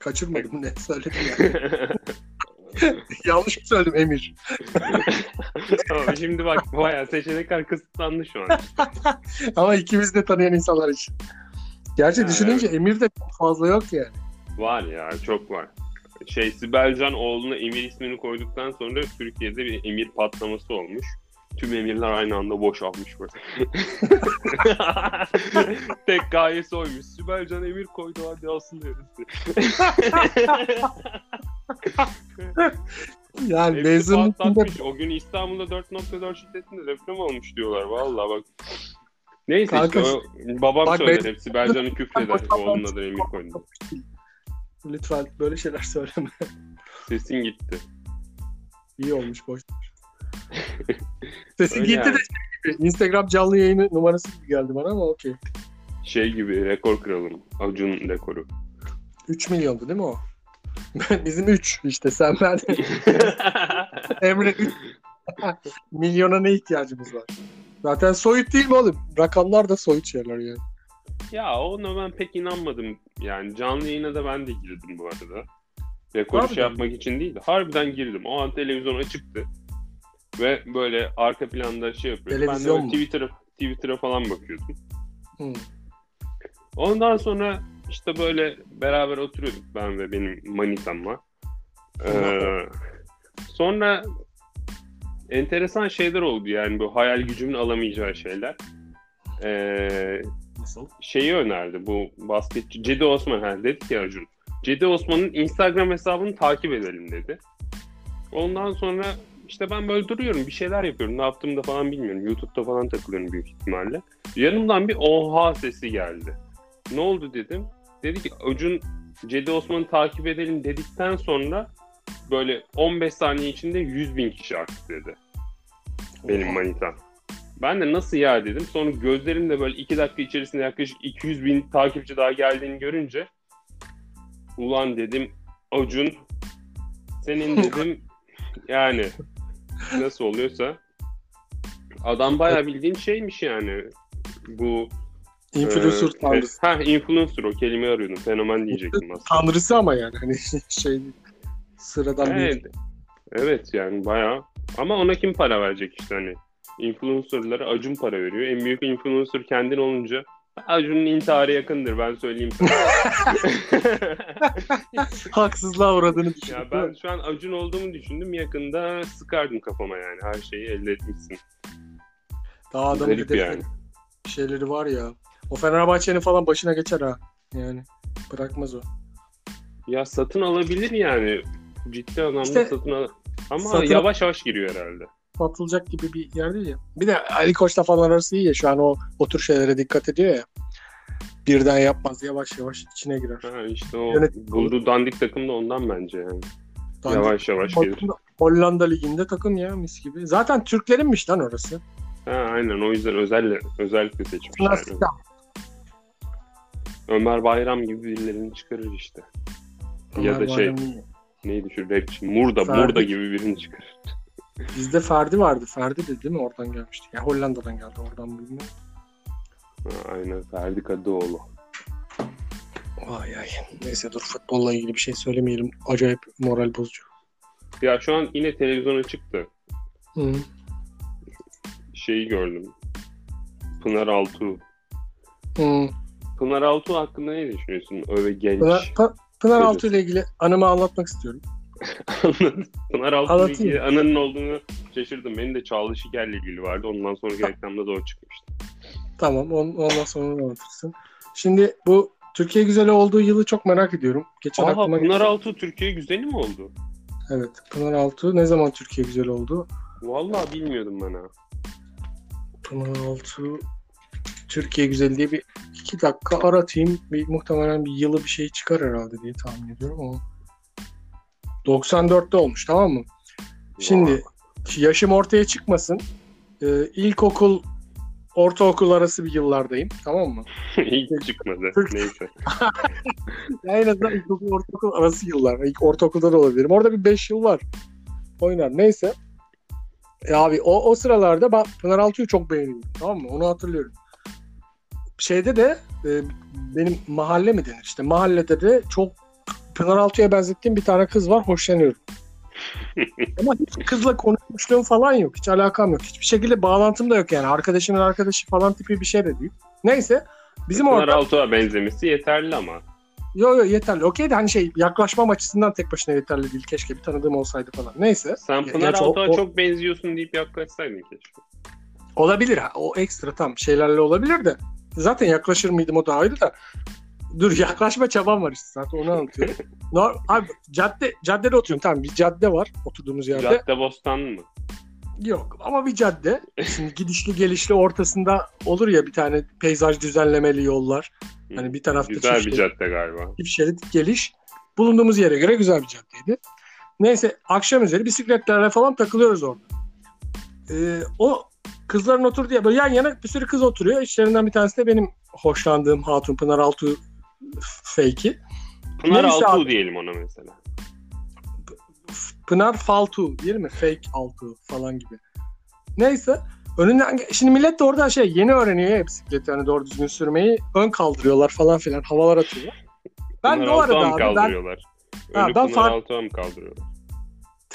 Kaçırmadım ne söyledim ya. Yanlış mı söyledim Emir? Ama şimdi bak bayağı seçenekler kısıtlandı şu an. Ama ikimiz de tanıyan insanlar için. Gerçi Ha, düşününce Emir de fazla yok yani. Var ya çok var. Şey Sibelcan oğluna Emir ismini koyduktan sonra Türkiye'de bir Emir patlaması olmuş. Tüm emirler aynı anda boşalmış böyle. Tek gayesi oymuş. Sibelcan Emir koydu hadi asılıyoruz. Yani Hepsi patlatmış. O gün İstanbul'da 4.4 şiddetinde deprem olmuş diyorlar. Vallahi bak. Neyse Kanka, işte o, babam bak söyler ben- hep Sibelcan'ı küfreder. Oğlunun adını Emir koydu. lütfen böyle şeyler söyleme. Sesin gitti. İyi olmuş boş. Sesin Öyle gitti yani. de şey gibi. Instagram canlı yayını numarası gibi geldi bana ama okey. Şey gibi rekor kıralım. Acun rekoru. 3 milyondu değil mi o? Bizim 3 işte sen ben Emre 3 milyona ne ihtiyacımız var? Zaten soyut değil mi oğlum? Rakamlar da soyut şeyler yani. ya ona ben pek inanmadım. Yani canlı yayına da ben de girdim bu arada. Rekor şey yapmak için değil de harbiden girdim. O an televizyon açıktı. Ve böyle arka planda şey yapıyordum. Ben de Televizyon böyle mu? Twitter'a Twitter'a falan bakıyordum. Hı. Ondan sonra işte böyle beraber oturuyorduk ben ve benim manitamla. Ee, sonra enteresan şeyler oldu yani bu hayal gücümün alamayacağı şeyler. Ee, Nasıl? şeyi önerdi bu basketçi Cedi Osman ha dedi ki Acun. Cedi Osman'ın Instagram hesabını takip edelim dedi. Ondan sonra işte ben böyle duruyorum bir şeyler yapıyorum ne yaptığımı da falan bilmiyorum. YouTube'da falan takılıyorum büyük ihtimalle. Yanımdan bir oha sesi geldi. Ne oldu dedim. Dedi ki Acun Cedi Osman'ı takip edelim dedikten sonra böyle 15 saniye içinde 100 bin kişi arttı dedi. Benim manitam. Ben de nasıl ya dedim. Sonra gözlerimle böyle 2 dakika içerisinde yaklaşık 200 bin takipçi daha geldiğini görünce ulan dedim Acun senin dedim yani nasıl oluyorsa adam bayağı bildiğin şeymiş yani bu Influencer e, tanrısı. Ha influencer o kelimeyi arıyordum. Fenomen diyecektim aslında. Tanrısı ama yani hani şey sıradan Evet. bir Evet yani bayağı. Ama ona kim para verecek işte hani. Influencer'lara Acun para veriyor. En büyük influencer kendin olunca Acun'un intiharı yakındır ben söyleyeyim sana. haksızlığa uğradığını düşün. ya ben şu an Acun olduğumu düşündüm. Yakında sıkardım kafama yani. Her şeyi elde etmişsin. Daha adamın Garip yani. şeyleri var ya. O Fenerbahçe'nin falan başına geçer ha. Yani bırakmaz o. Ya satın alabilir yani. Ciddi anlamda İşte satın al. Ama satın- yavaş yavaş giriyor herhalde. Satılacak gibi bir yer değil ya. Bir de Ali Koç'la falan arası iyi ya. Şu an o, o tür şeylere dikkat ediyor ya. Birden yapmaz. Yavaş yavaş içine girer. Ha işte o Yönetim- bulduğu dandik takım da ondan bence yani. Daha Yavaş yavaş gelir. Hollanda Ligi'nde takım ya mis gibi. Zaten Türklerinmiş lan orası. Ha aynen o yüzden özel özellikle seçmiş. Bunlar yani. Ömer Bayram gibi birilerini çıkarır işte. Ya Ömer da şey Bayram neydi şu rapçi Murda Ferdi. Murda gibi birini çıkarır. Bizde Ferdi vardı. Ferdi de değil mi? Oradan gelmişti. Ya Hollanda'dan geldi. Oradan bilmiyorum. Aynen Ferdi Kadıoğlu. Vay ay. Neyse dur futbolla ilgili bir şey söylemeyelim. Acayip moral bozucu. Ya şu an yine televizyona çıktı. Hı. Şeyi gördüm. Pınar Altuğ. Hı. Pınar Altuğ hakkında ne düşünüyorsun? Öyle genç. Pınar, Pa- Pınar. Altuğ ile ilgili anımı anlatmak istiyorum. Pınar Altun'un anının olduğunu şaşırdım. Benim de Çağla Şiker'le ilgili vardı. Ondan sonraki reklamda da o çıkmıştı. Tamam ondan sonra anlatırsın. Şimdi bu Türkiye güzeli olduğu yılı çok merak ediyorum. Geçen Aha, aklıma Pınar Altuğ Türkiye güzeli mi oldu? Evet. Pınar Altuğ ne zaman Türkiye güzeli oldu? Vallahi bilmiyordum ben ha. Pınar Altuğ Türkiye güzeli diye bir iki dakika aratayım. Bir, muhtemelen bir yılı bir şey çıkar herhalde diye tahmin ediyorum ama. 94'te olmuş tamam mı? Şimdi yaşım ortaya çıkmasın. Ee, ilkokul ortaokul arası bir yıllardayım. Tamam mı? Hiç çıkmadı. Neyse. en azından ilkokul ortaokul arası yıllar. İlk ortaokulda da olabilirim. Orada bir 5 yıl var. Oynar. Neyse. E abi o, o sıralarda ben Pınar Altuğ'u çok beğeniyordum. Tamam mı? Onu hatırlıyorum. Şeyde de e, benim mahalle mi denir işte mahallede de çok Pınar Altuğ'a benzettiğim bir tane kız var. Hoşlanıyorum. Ama hiç kızla konuşmuşluğum falan yok. Hiç alakam yok. Hiçbir şekilde bağlantım da yok yani. Arkadaşımın arkadaşı falan tipi bir şey de değil. Neyse. Bizim Pınar orada... Altuğ'a benzemesi yeterli ama. Yok yok yeterli. Okey de hani şey yaklaşmam açısından tek başına yeterli değil. Keşke bir tanıdığım olsaydı falan. Neyse. Sen Pınar Altuğ'a o... çok benziyorsun deyip yaklaşsaydın keşke. Olabilir. O ekstra tam şeylerle olabilir de. Zaten yaklaşır mıydım o da ayrı da. Dur yaklaşma çabam var işte zaten onu anlatıyorum. Nor abi cadde caddede oturuyorum tamam bir cadde var oturduğumuz yerde. Cadde Bostan mı? Yok ama bir cadde. Şimdi gidişli gelişli ortasında olur ya bir tane peyzaj düzenlemeli yollar. Hani bir tarafta güzel bir şerit, cadde galiba. Bir şerit geliş. Bulunduğumuz yere göre güzel bir caddeydi. Neyse akşam üzeri bisikletlerle falan takılıyoruz orada. Ee, o kızların oturduğu ya böyle yan yana bir sürü kız oturuyor. İçlerinden bir tanesi de benim hoşlandığım Hatun Pınar Altuğ fake'i. Pınar Neyse Altuğ abi, diyelim ona mesela. Pınar Faltu değil mi? Fake Altuğ falan gibi. Neyse. Önünden şimdi millet de orada şey yeni öğreniyor ya bisikleti hani doğru düzgün sürmeyi. Ön kaldırıyorlar falan filan havalar atıyorlar. Ben Pınar de o arada abi kaldırıyorlar? ben ha, ben Pınar far... mı kaldırıyorlar?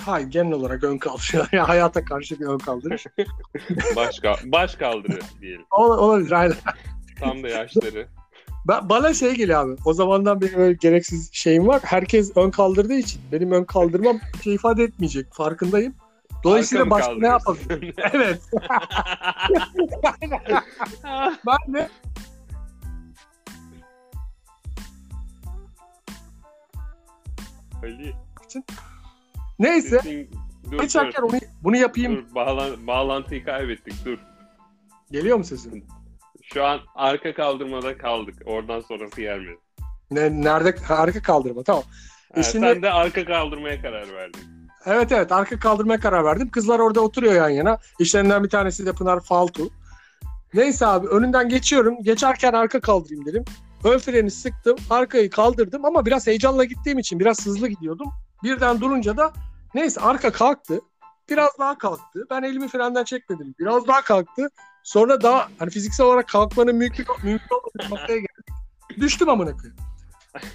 Hayır genel olarak ön kaldırıyor. Yani hayata karşı bir ön kaldırış. baş, baş kaldırıyor diyelim. Ol, olabilir aynen. Tam da yaşları. Ben, bana şey geliyor abi. O zamandan benim öyle gereksiz şeyim var. Herkes ön kaldırdığı için benim ön kaldırmam şey ifade etmeyecek. Farkındayım. Dolayısıyla başka ne yapabilirim? evet. ben de Ali. için. Neyse. dur, Geçerken dur. Onu, bunu yapayım. Dur, bağlan bağlantıyı kaybettik. Dur. Geliyor mu sesin? Şu an arka kaldırmada kaldık. Oradan sonrası gelmedi. Ne, nerede? arka kaldırma tamam. Ha, e şimdi... Sen de arka kaldırmaya karar verdin. Evet evet arka kaldırmaya karar verdim. Kızlar orada oturuyor yan yana. İşlerinden bir tanesi de Pınar Faltu. Neyse abi önünden geçiyorum. Geçerken arka kaldırayım dedim. Ön freni sıktım. Arkayı kaldırdım ama biraz heyecanla gittiğim için biraz hızlı gidiyordum. Birden durunca da neyse arka kalktı. Biraz daha kalktı. Ben elimi frenden çekmedim. Biraz daha kalktı. Sonra daha hani fiziksel olarak kalkmanın mümkün, mümkün olmadığı noktaya geldim. Düştüm amına koyayım.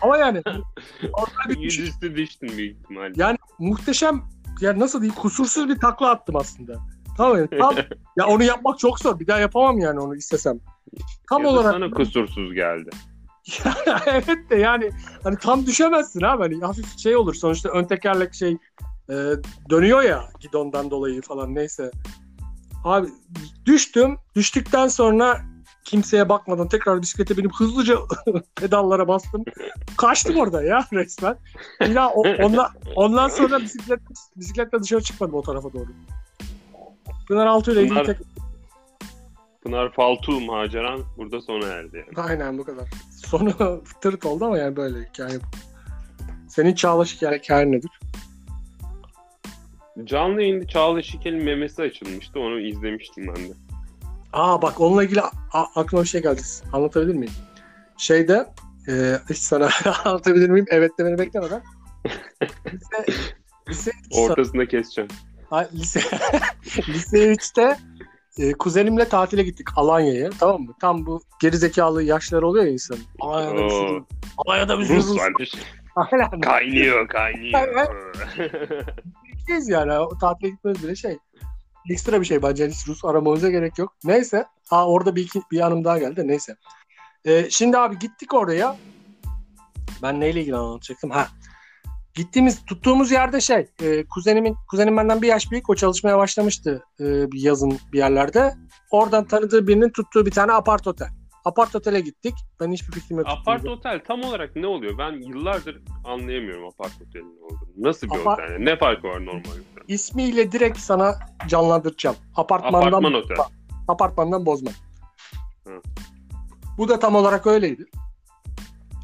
Ama yani orada bir Yüzüstü düştün büyük ihtimalle. Yani muhteşem yani nasıl diyeyim kusursuz bir takla attım aslında. Tamam mı? Tam, ya onu yapmak çok zor. Bir daha yapamam yani onu istesem. Tam ya olarak sana kusursuz geldi. evet de yani hani tam düşemezsin abi. Hani hafif şey olur sonuçta ön tekerlek şey e, dönüyor ya gidondan dolayı falan neyse. Abi düştüm. Düştükten sonra kimseye bakmadan tekrar bisiklete binip hızlıca pedallara bastım. Kaçtım orada ya resmen. Ya ondan, ondan sonra bisiklet bisikletle dışarı çıkmadım o tarafa doğru. Pınar Altuğ ile ilgili tek... Pınar Faltu maceran burada sona erdi. Yani. Aynen bu kadar. Sonu tırt oldu ama yani böyle hikaye. Senin Çağla hikaye nedir? Canlı yayında Çağla Şikel'in memesi açılmıştı. Onu izlemiştim ben de. Aa bak onunla ilgili aklıma bir şey geldi. Anlatabilir miyim? Şeyde e, hiç sana anlatabilir miyim? Evet demeni beklemeden. lise, lise Ortasında keseceğim. Ha, lise, lise 3'te e, kuzenimle tatile gittik Alanya'ya tamam mı? Tam bu gerizekalı yaşlar oluyor ya insan. Alanya'da bir sürü. Alanya'da bir Rus. Aynen. Kaynıyor kaynıyor. Gitmeyiz yani. O tatile gitmemiz bile şey. Ekstra bir şey bence. Hiç Rus aramamıza gerek yok. Neyse. Aa, orada bir, iki, bir anım daha geldi. Neyse. Ee, şimdi abi gittik oraya. Ben neyle ilgili anlatacaktım? Ha. gittiğimiz tuttuğumuz yerde şey e, kuzenimin kuzenim benden bir yaş büyük o çalışmaya başlamıştı e, bir yazın bir yerlerde. Oradan tanıdığı birinin tuttuğu bir tane apart otel. Apart otele gittik. Ben hiçbir fikrim yok. Apart otel tam olarak ne oluyor? Ben yıllardır anlayamıyorum apart otelin ne olduğunu. Nasıl bir Apart- otel? yani? Ne farkı var normal otel? İsmiyle direkt sana canlandıracağım. Apartmandan Apartman otel. apartmandan bozma. Hı. Bu da tam olarak öyleydi.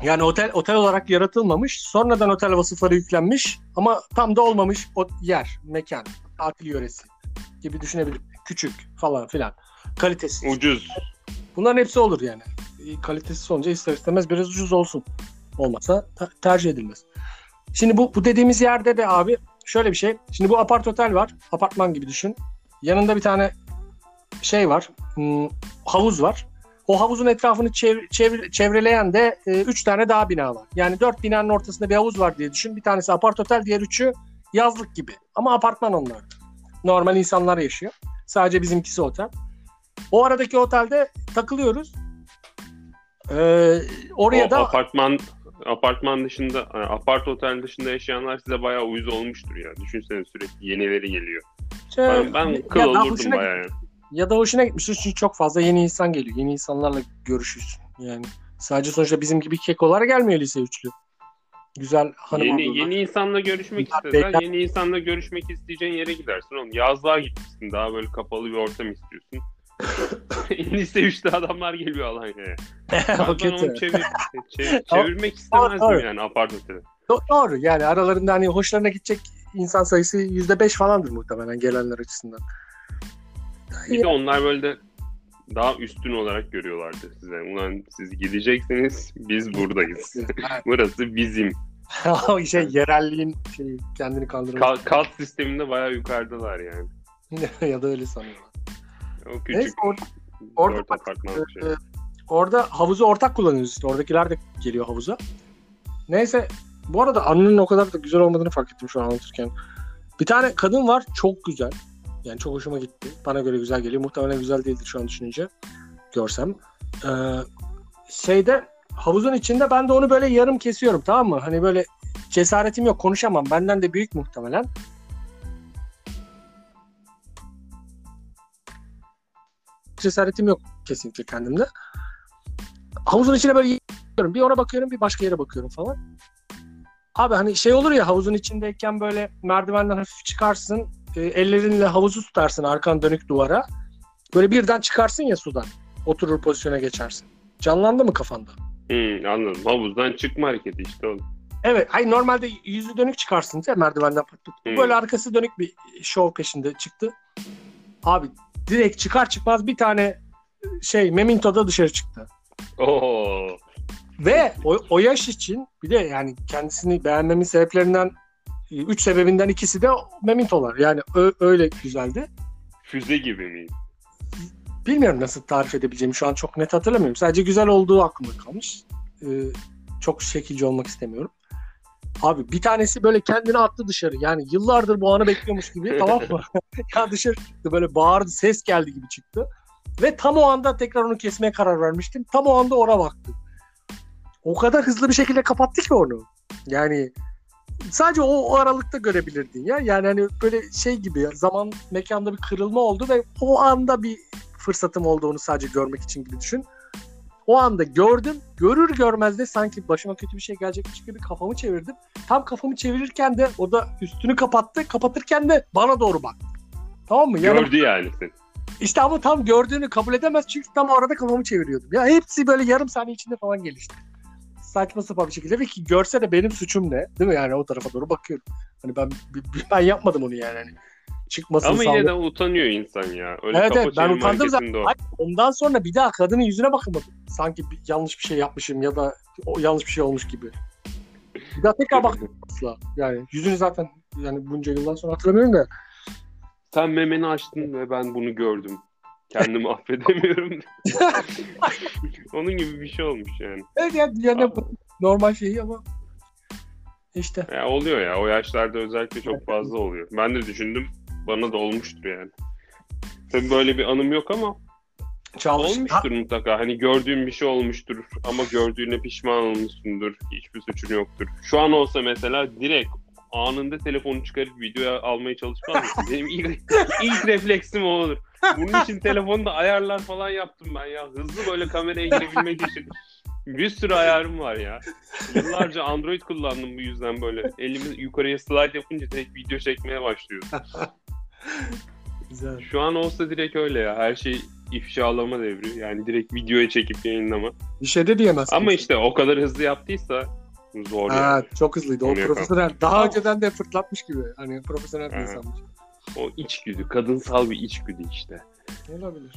Yani otel otel olarak yaratılmamış. Sonradan otel vasıfları yüklenmiş ama tam da olmamış o yer, mekan, tatil yöresi gibi düşünebilir. Küçük falan filan. Kalitesiz. Ucuz. Bunların hepsi olur yani. E, Kalitesiz olunca ister istemez biraz ucuz olsun. Olmasa tercih edilmez. Şimdi bu, bu dediğimiz yerde de abi şöyle bir şey. Şimdi bu apart otel var. Apartman gibi düşün. Yanında bir tane şey var. hmm, havuz var. O havuzun etrafını çev- çevre- çevreleyen de 3 tane daha bina var. Yani 4 binanın ortasında bir havuz var diye düşün. Bir tanesi apart otel, diğer üçü yazlık gibi. Ama apartman onlar. Normal insanlar yaşıyor. Sadece bizimkisi otel. O aradaki otelde takılıyoruz. Ee, oraya o da apartman apartman dışında, yani apart otel dışında yaşayanlar size bayağı uyuz olmuştur ya. Düşünsene sürekli yenileri geliyor. şey, Ben, ben kıl ya olurdum hoşuna bayağı. yani. ya da hoşuna gitmiştir çünkü çok fazla yeni insan geliyor. Yeni insanlarla görüşürsün. Yani sadece sonuçta bizim gibi kekolar gelmiyor lise üçlü. Güzel hanım Yeni, ablalar. yeni insanla görüşmek beyler- yeni insanla görüşmek isteyeceğin yere gidersin oğlum. Yazlığa gitmişsin daha böyle kapalı bir ortam istiyorsun. Lise 3'te adamlar geliyor Alanya'ya. O kötü. çevir, çevir- çevirmek istemezdim Doğru. yani apart otele. Do- Doğru yani aralarında hani hoşlarına gidecek insan sayısı %5 falandır muhtemelen gelenler açısından. Bir de onlar böyle de daha üstün olarak görüyorlardı size. Ulan siz gideceksiniz biz buradayız. Burası bizim. o şey yerelliğin şey kendini kandırmak Ka- kat sisteminde bayağı yukarıdalar yani. ya da öyle sanıyorlar. O küçük Neyse or- orada apartman şey. e, orada havuzu ortak kullanıyoruz işte. Oradakiler de geliyor havuza. Neyse bu arada anının o kadar da güzel olmadığını fark ettim şu an anlatırken. Bir tane kadın var çok güzel. Yani çok hoşuma gitti. Bana göre güzel geliyor. Muhtemelen güzel değildir şu an düşününce. Görsem. Ee, şeyde havuzun içinde ben de onu böyle yarım kesiyorum tamam mı? Hani böyle cesaretim yok konuşamam. Benden de büyük muhtemelen. Cesaretim yok kesinlikle kendimde. Havuzun içine böyle bakıyorum. Bir ona bakıyorum bir başka yere bakıyorum falan. Abi hani şey olur ya havuzun içindeyken böyle merdivenden hafif çıkarsın. e, ellerinle havuzu tutarsın arkan dönük duvara. Böyle birden çıkarsın ya sudan. Oturur pozisyona geçersin. Canlandı mı kafanda? Hmm, anladım. Havuzdan çıkma hareketi işte oğlum. Evet. Ay normalde yüzü dönük çıkarsın ya merdivenden. Hmm. Böyle arkası dönük bir şov peşinde çıktı. Abi direkt çıkar çıkmaz bir tane şey Meminto'da dışarı çıktı. Oo. Ve o, o yaş için bir de yani kendisini beğenmemin sebeplerinden e, üç sebebinden ikisi de Meminto'lar. Yani ö- öyle güzeldi. Füze gibi mi? Bilmiyorum nasıl tarif edebileceğimi şu an çok net hatırlamıyorum. Sadece güzel olduğu aklımda kalmış. Ee, çok şekilci olmak istemiyorum. Abi bir tanesi böyle kendini attı dışarı. Yani yıllardır bu anı bekliyormuş gibi tamam mı? ya dışarı çıktı böyle bağırdı ses geldi gibi çıktı. Ve tam o anda tekrar onu kesmeye karar vermiştim. Tam o anda ona baktım. O kadar hızlı bir şekilde kapattı ki onu. Yani sadece o, o aralıkta görebilirdin ya. Yani hani böyle şey gibi ya, zaman mekanda bir kırılma oldu ve o anda bir fırsatım olduğunu sadece görmek için gibi düşün. O anda gördüm. Görür görmez de sanki başıma kötü bir şey gelecekmiş gibi kafamı çevirdim. Tam kafamı çevirirken de o da üstünü kapattı. Kapatırken de bana doğru baktı. Tamam mı? Yani Gördü yani seni. işte ama tam gördüğünü kabul edemez çünkü tam o arada kafamı çeviriyordum. Ya hepsi böyle yarım saniye içinde falan gelişti. Saçma sapan bir şekilde ve ki görse de benim suçum ne? Değil mi yani o tarafa doğru bakıyorum. Hani ben ben yapmadım onu yani. Hani çıkmasın Ama sağlık- yine de utanıyor insan ya. Öyle Evet evet ben utandım zaten. o. Hayır, ondan sonra bir daha kadının yüzüne bakamadım. Sanki bir, yanlış bir şey yapmışım ya da o yanlış bir şey olmuş gibi. Bir daha tekrar baktım asla. Yani yüzünü zaten yani bunca yıldan sonra hatırlamıyorum da. Sen memeni açtın ve ben bunu gördüm. Kendimi affedemiyorum. Onun gibi bir şey olmuş yani. Evet yani dünyanın normal şeyi ama işte. Ya oluyor ya. O yaşlarda özellikle çok fazla oluyor. Ben de düşündüm. Bana da olmuştur yani. Tabii böyle bir anım yok ama Çalmış. olmuştur mutlaka. Hani gördüğün bir şey olmuştur ama gördüğüne pişman olmuşsundur. Hiçbir suçun yoktur. Şu an olsa mesela direkt anında telefonu çıkarıp videoya almaya çalışmaz mısın? Benim ilk, ilk refleksim o olur. Bunun için telefonda ayarlar falan yaptım ben ya. Hızlı böyle kameraya girebilmek için. Bir sürü ayarım var ya. Yıllarca Android kullandım bu yüzden böyle. Elimi yukarıya slide yapınca direkt video çekmeye başlıyor. Güzel. Şu an olsa direkt öyle ya. Her şey ifşalama devri. Yani direkt videoya çekip yayınlama. Bir şey de diyemezsin. Ama işte o kadar hızlı yaptıysa zor Ha, yani. çok hızlıydı. O Onu profesyonel. Daha önceden de fırlatmış gibi. Hani profesyonel bir insanmış. O içgüdü. Kadınsal bir içgüdü işte. Olabilir.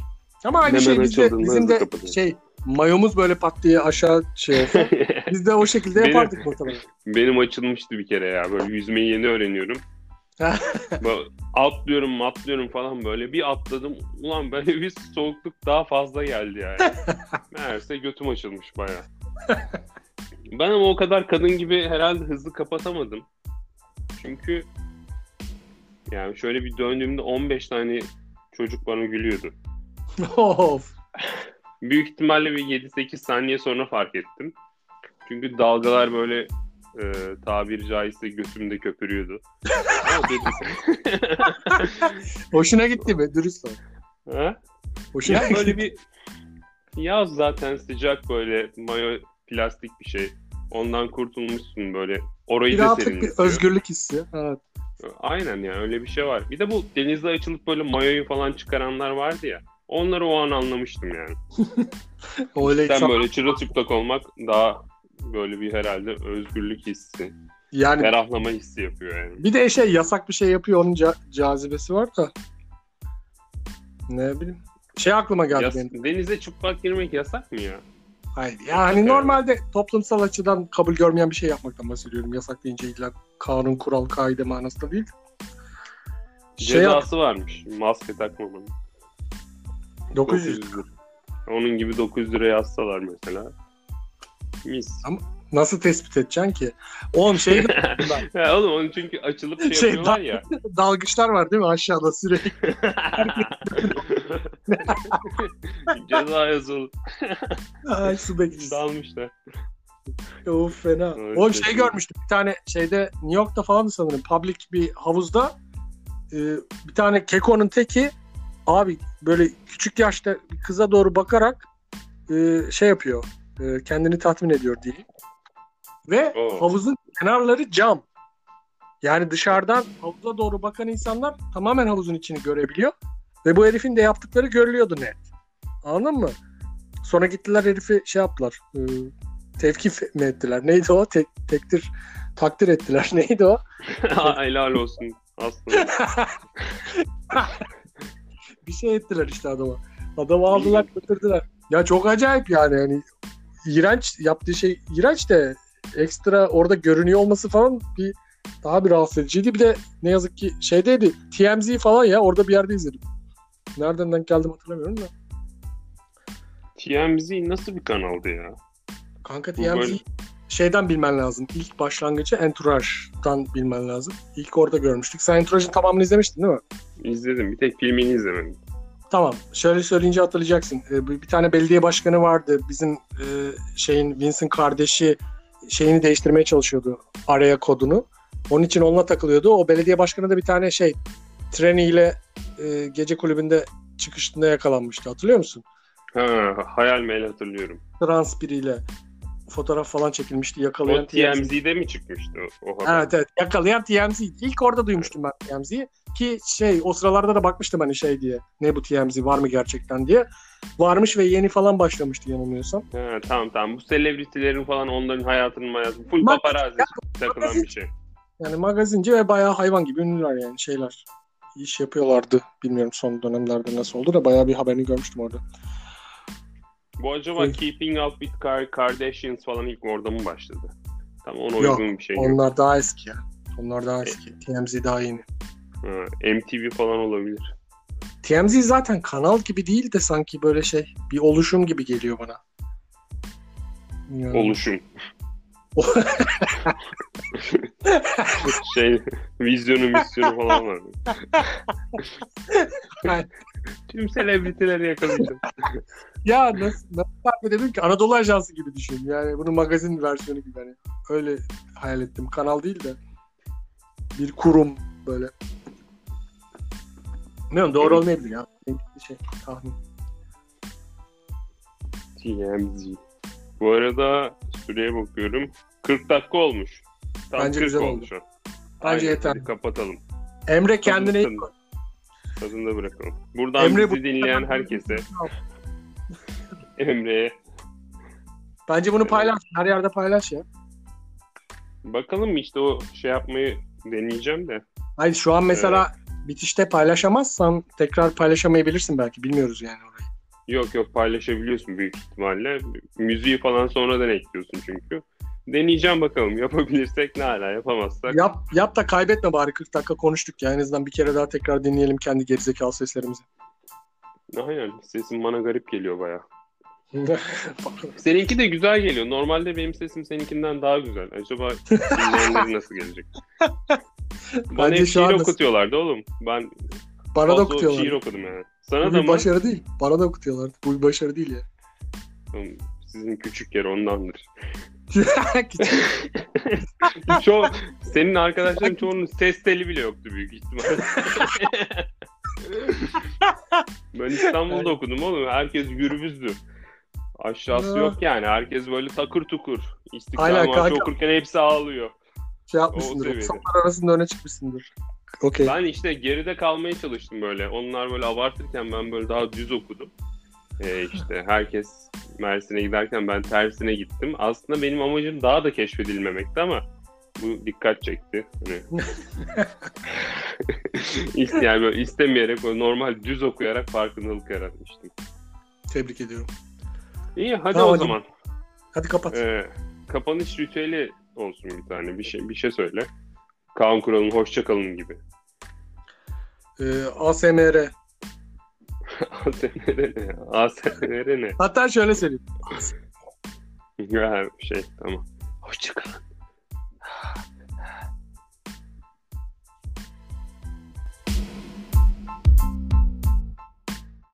Ama aynı Hemen şey bizde, bizim de kapatıyor. şey mayomuz böyle pat diye aşağı şey olsa biz de o şekilde Benim- yapardık muhtemelen. Benim açılmıştı bir kere ya. Böyle yüzmeyi yeni öğreniyorum. böyle atlıyorum atlıyorum falan böyle. Bir atladım. Ulan böyle bir soğukluk daha fazla geldi yani. Meğerse götüm açılmış baya. Ben ama o kadar kadın gibi herhalde hızlı kapatamadım. Çünkü yani şöyle bir döndüğümde 15 tane çocuk bana gülüyordu. of. Büyük ihtimalle bir 7-8 saniye sonra fark ettim. Çünkü dalgalar böyle e, tabiri caizse götümde köpürüyordu. Hoşuna gitti mi? Dürüst ol. ha? Hoşuna Ya böyle bir yaz zaten sıcak böyle mayo plastik bir şey. Ondan kurtulmuşsun böyle. Orayı bir da rahatlık, bir özgürlük hissi. Evet. Aynen yani öyle bir şey var. Bir de bu denizde açılıp böyle mayoyu falan çıkaranlar vardı ya. Onları o an anlamıştım yani. Öyle Sen böyle çırılçıplak olmak daha böyle bir herhalde özgürlük hissi, yani ferahlama hissi yapıyor yani. bir de şey yasak bir şey yapıyor onun ca- cazibesi var da. Ne bileyim. Şey aklıma geldi Yas- benim. denize çıplak girmek yasak mı ya? Hayır. Yani Evet. normalde toplumsal açıdan kabul görmeyen bir şey yapmaktan bahsediyorum. Yasak deyince illa kanun, kural, kaide manasında değil. Şey Cezası varmış. Maske takmamanın. 900 900 lira. Onun gibi 900 lira yazsalar mesela. Mis. nasıl tespit edeceksin ki? Oğlum şey ya oğlum onun çünkü açılıp şey, Şey, yapıyorlar ya. dalgıçlar var değil mi aşağıda sürekli? Ceza yazılı. Ay su bekçisi. Dalmışlar. Of fena. Evet, Oğlum şey görmüştüm. Bir tane şeyde New York'ta falan sanırım. Public bir havuzda e, bir tane kekonun teki abi böyle küçük yaşta bir kıza doğru bakarak e, şey yapıyor. E, kendini tatmin ediyor diyeyim. Ve Oo. havuzun kenarları cam. Yani dışarıdan havuza doğru bakan insanlar tamamen havuzun içini görebiliyor. Ve bu herifin de yaptıkları görülüyordu net. Anladın mı? Sonra gittiler herifi şey yaptılar. E, tevkif mi ettiler? Neydi o? Tek, tektir takdir ettiler. Neydi o? Helal olsun aslında. Bir şey ettiler işte adama. Adamı aldılar götürdüler. Ya çok acayip yani. yani iğrenç yaptığı şey iğrenç de ekstra orada görünüyor olması falan bir daha bir rahatsız ediciydi. Bir de ne yazık ki şeydeydi TMZ falan ya orada bir yerde izledim. Nereden denk geldim hatırlamıyorum da. TMZ nasıl bir kanaldı ya? Kanka TMZ böyle- şeyden bilmen lazım. İlk başlangıcı Entourage'dan bilmen lazım. İlk orada görmüştük. Sen Entourage'ın tamamını izlemiştin değil mi? İzledim. Bir tek filmini izlemedim. Tamam. Şöyle söyleyince hatırlayacaksın. Ee, bir tane belediye başkanı vardı. Bizim e, şeyin Vince'in kardeşi şeyini değiştirmeye çalışıyordu. Araya kodunu. Onun için onunla takılıyordu. O belediye başkanı da bir tane şey treniyle e, gece kulübünde çıkışında yakalanmıştı. Hatırlıyor musun? Ha, hayal meyil hatırlıyorum. Trans biriyle fotoğraf falan çekilmişti. Yakalayan O TMZ'de mi çıkmıştı o, haber? Evet evet. Yakalayan TMZ. İlk orada duymuştum ben TMZ'yi. Ki şey o sıralarda da bakmıştım hani şey diye. Ne bu TMZ var mı gerçekten diye. Varmış ve yeni falan başlamıştı yanılmıyorsam. Ha, tamam tamam. Bu selebritilerin falan onların hayatının hayatı. Full Bak- paparazzi takılan bir şey. Yani magazinci ve bayağı hayvan gibi ünlüler yani şeyler. İş yapıyorlardı. Bilmiyorum son dönemlerde nasıl oldu da bayağı bir haberini görmüştüm orada. Bu acaba Şey- Keeping Up with Kar- Kardashians falan ilk orada mı başladı? Tam ona Yok, uygun bir şey. yok. Onlar daha eski ya. Onlar daha eski. TMZ daha yeni. Ha, MTV falan olabilir. TMZ zaten kanal gibi değil de sanki böyle şey bir oluşum gibi geliyor bana. Yani- Oluşum. şey vizyonu misyonu falan vardı. Tüm selebritileri yakalayacağım. Ya nasıl, nasıl tarif edebilirim ki? Anadolu Ajansı gibi düşün. Yani bunun magazin versiyonu gibi. Hani öyle hayal ettim. Kanal değil de. bir kurum böyle. Bilmiyorum doğru olmayabilir ya. Şey tahmin. TMZ. Bu arada süreye bakıyorum. 40 dakika olmuş. Tam Bence 40 güzel oldu oldu. Bence Aynen, yeter. kapatalım. Emre kendine iyi bak. Tadında bırakalım. Buradan Emre bizi dinleyen herkese, Emre'ye Bence bunu paylaş. Her yerde paylaş ya. bakalım işte o şey yapmayı deneyeceğim de. Hayır şu an mesela bitişte paylaşamazsan tekrar paylaşamayabilirsin belki. Bilmiyoruz yani orayı. Yok yok paylaşabiliyorsun büyük ihtimalle. Müziği falan sonradan ekliyorsun çünkü. Deneyeceğim bakalım. Yapabilirsek ne hala yapamazsak. Yap, yap da kaybetme bari 40 dakika konuştuk ya. En azından bir kere daha tekrar dinleyelim kendi gerizekalı seslerimizi. Aynen sesim bana garip geliyor baya. Seninki de güzel geliyor. Normalde benim sesim seninkinden daha güzel. Acaba dinleyenleri nasıl gelecek? Bana Bence hep şiir anda- okutuyorlardı oğlum. Ben Bana da fazla okutuyorlar. şiir okudum yani. Bu Sana da bir mı? başarı değil. Bana da okutuyorlar. Bu bir başarı değil ya. Oğlum, Sizin küçük yer ondandır. Ço senin arkadaşların çoğunun ses teli bile yoktu büyük ihtimalle. ben İstanbul'da okudum oğlum. Herkes gürbüzdü. Aşağısı Ya. yok yani. Herkes böyle takır tukur. İstiklal Aynen Marşı kanka. okurken hepsi ağlıyor. şey yapmışsındır. Sokaklar arasında öne çıkmışsındır. Okey. Ben işte geride kalmaya çalıştım böyle. Onlar böyle abartırken ben böyle daha düz okudum. Ee, işte herkes Mersin'e giderken ben tersine gittim. Aslında benim amacım daha da keşfedilmemekti ama bu dikkat çekti. Hani... İşte yani böyle istemeyerek normal düz okuyarak farkındalık yaratmıştım. Tebrik ediyorum. İyi hadi tamam, o hadi. zaman. Hadi kapat. Ee, kapanış ritüeli olsun bir tane. Bir şey bir şey söyle. Kaan Kural'ın hoşça kalın gibi. Ee, ASMR. ASMR ne? ASMR ne? Hatta şöyle söyleyeyim. ya şey tamam. Hoşça kalın.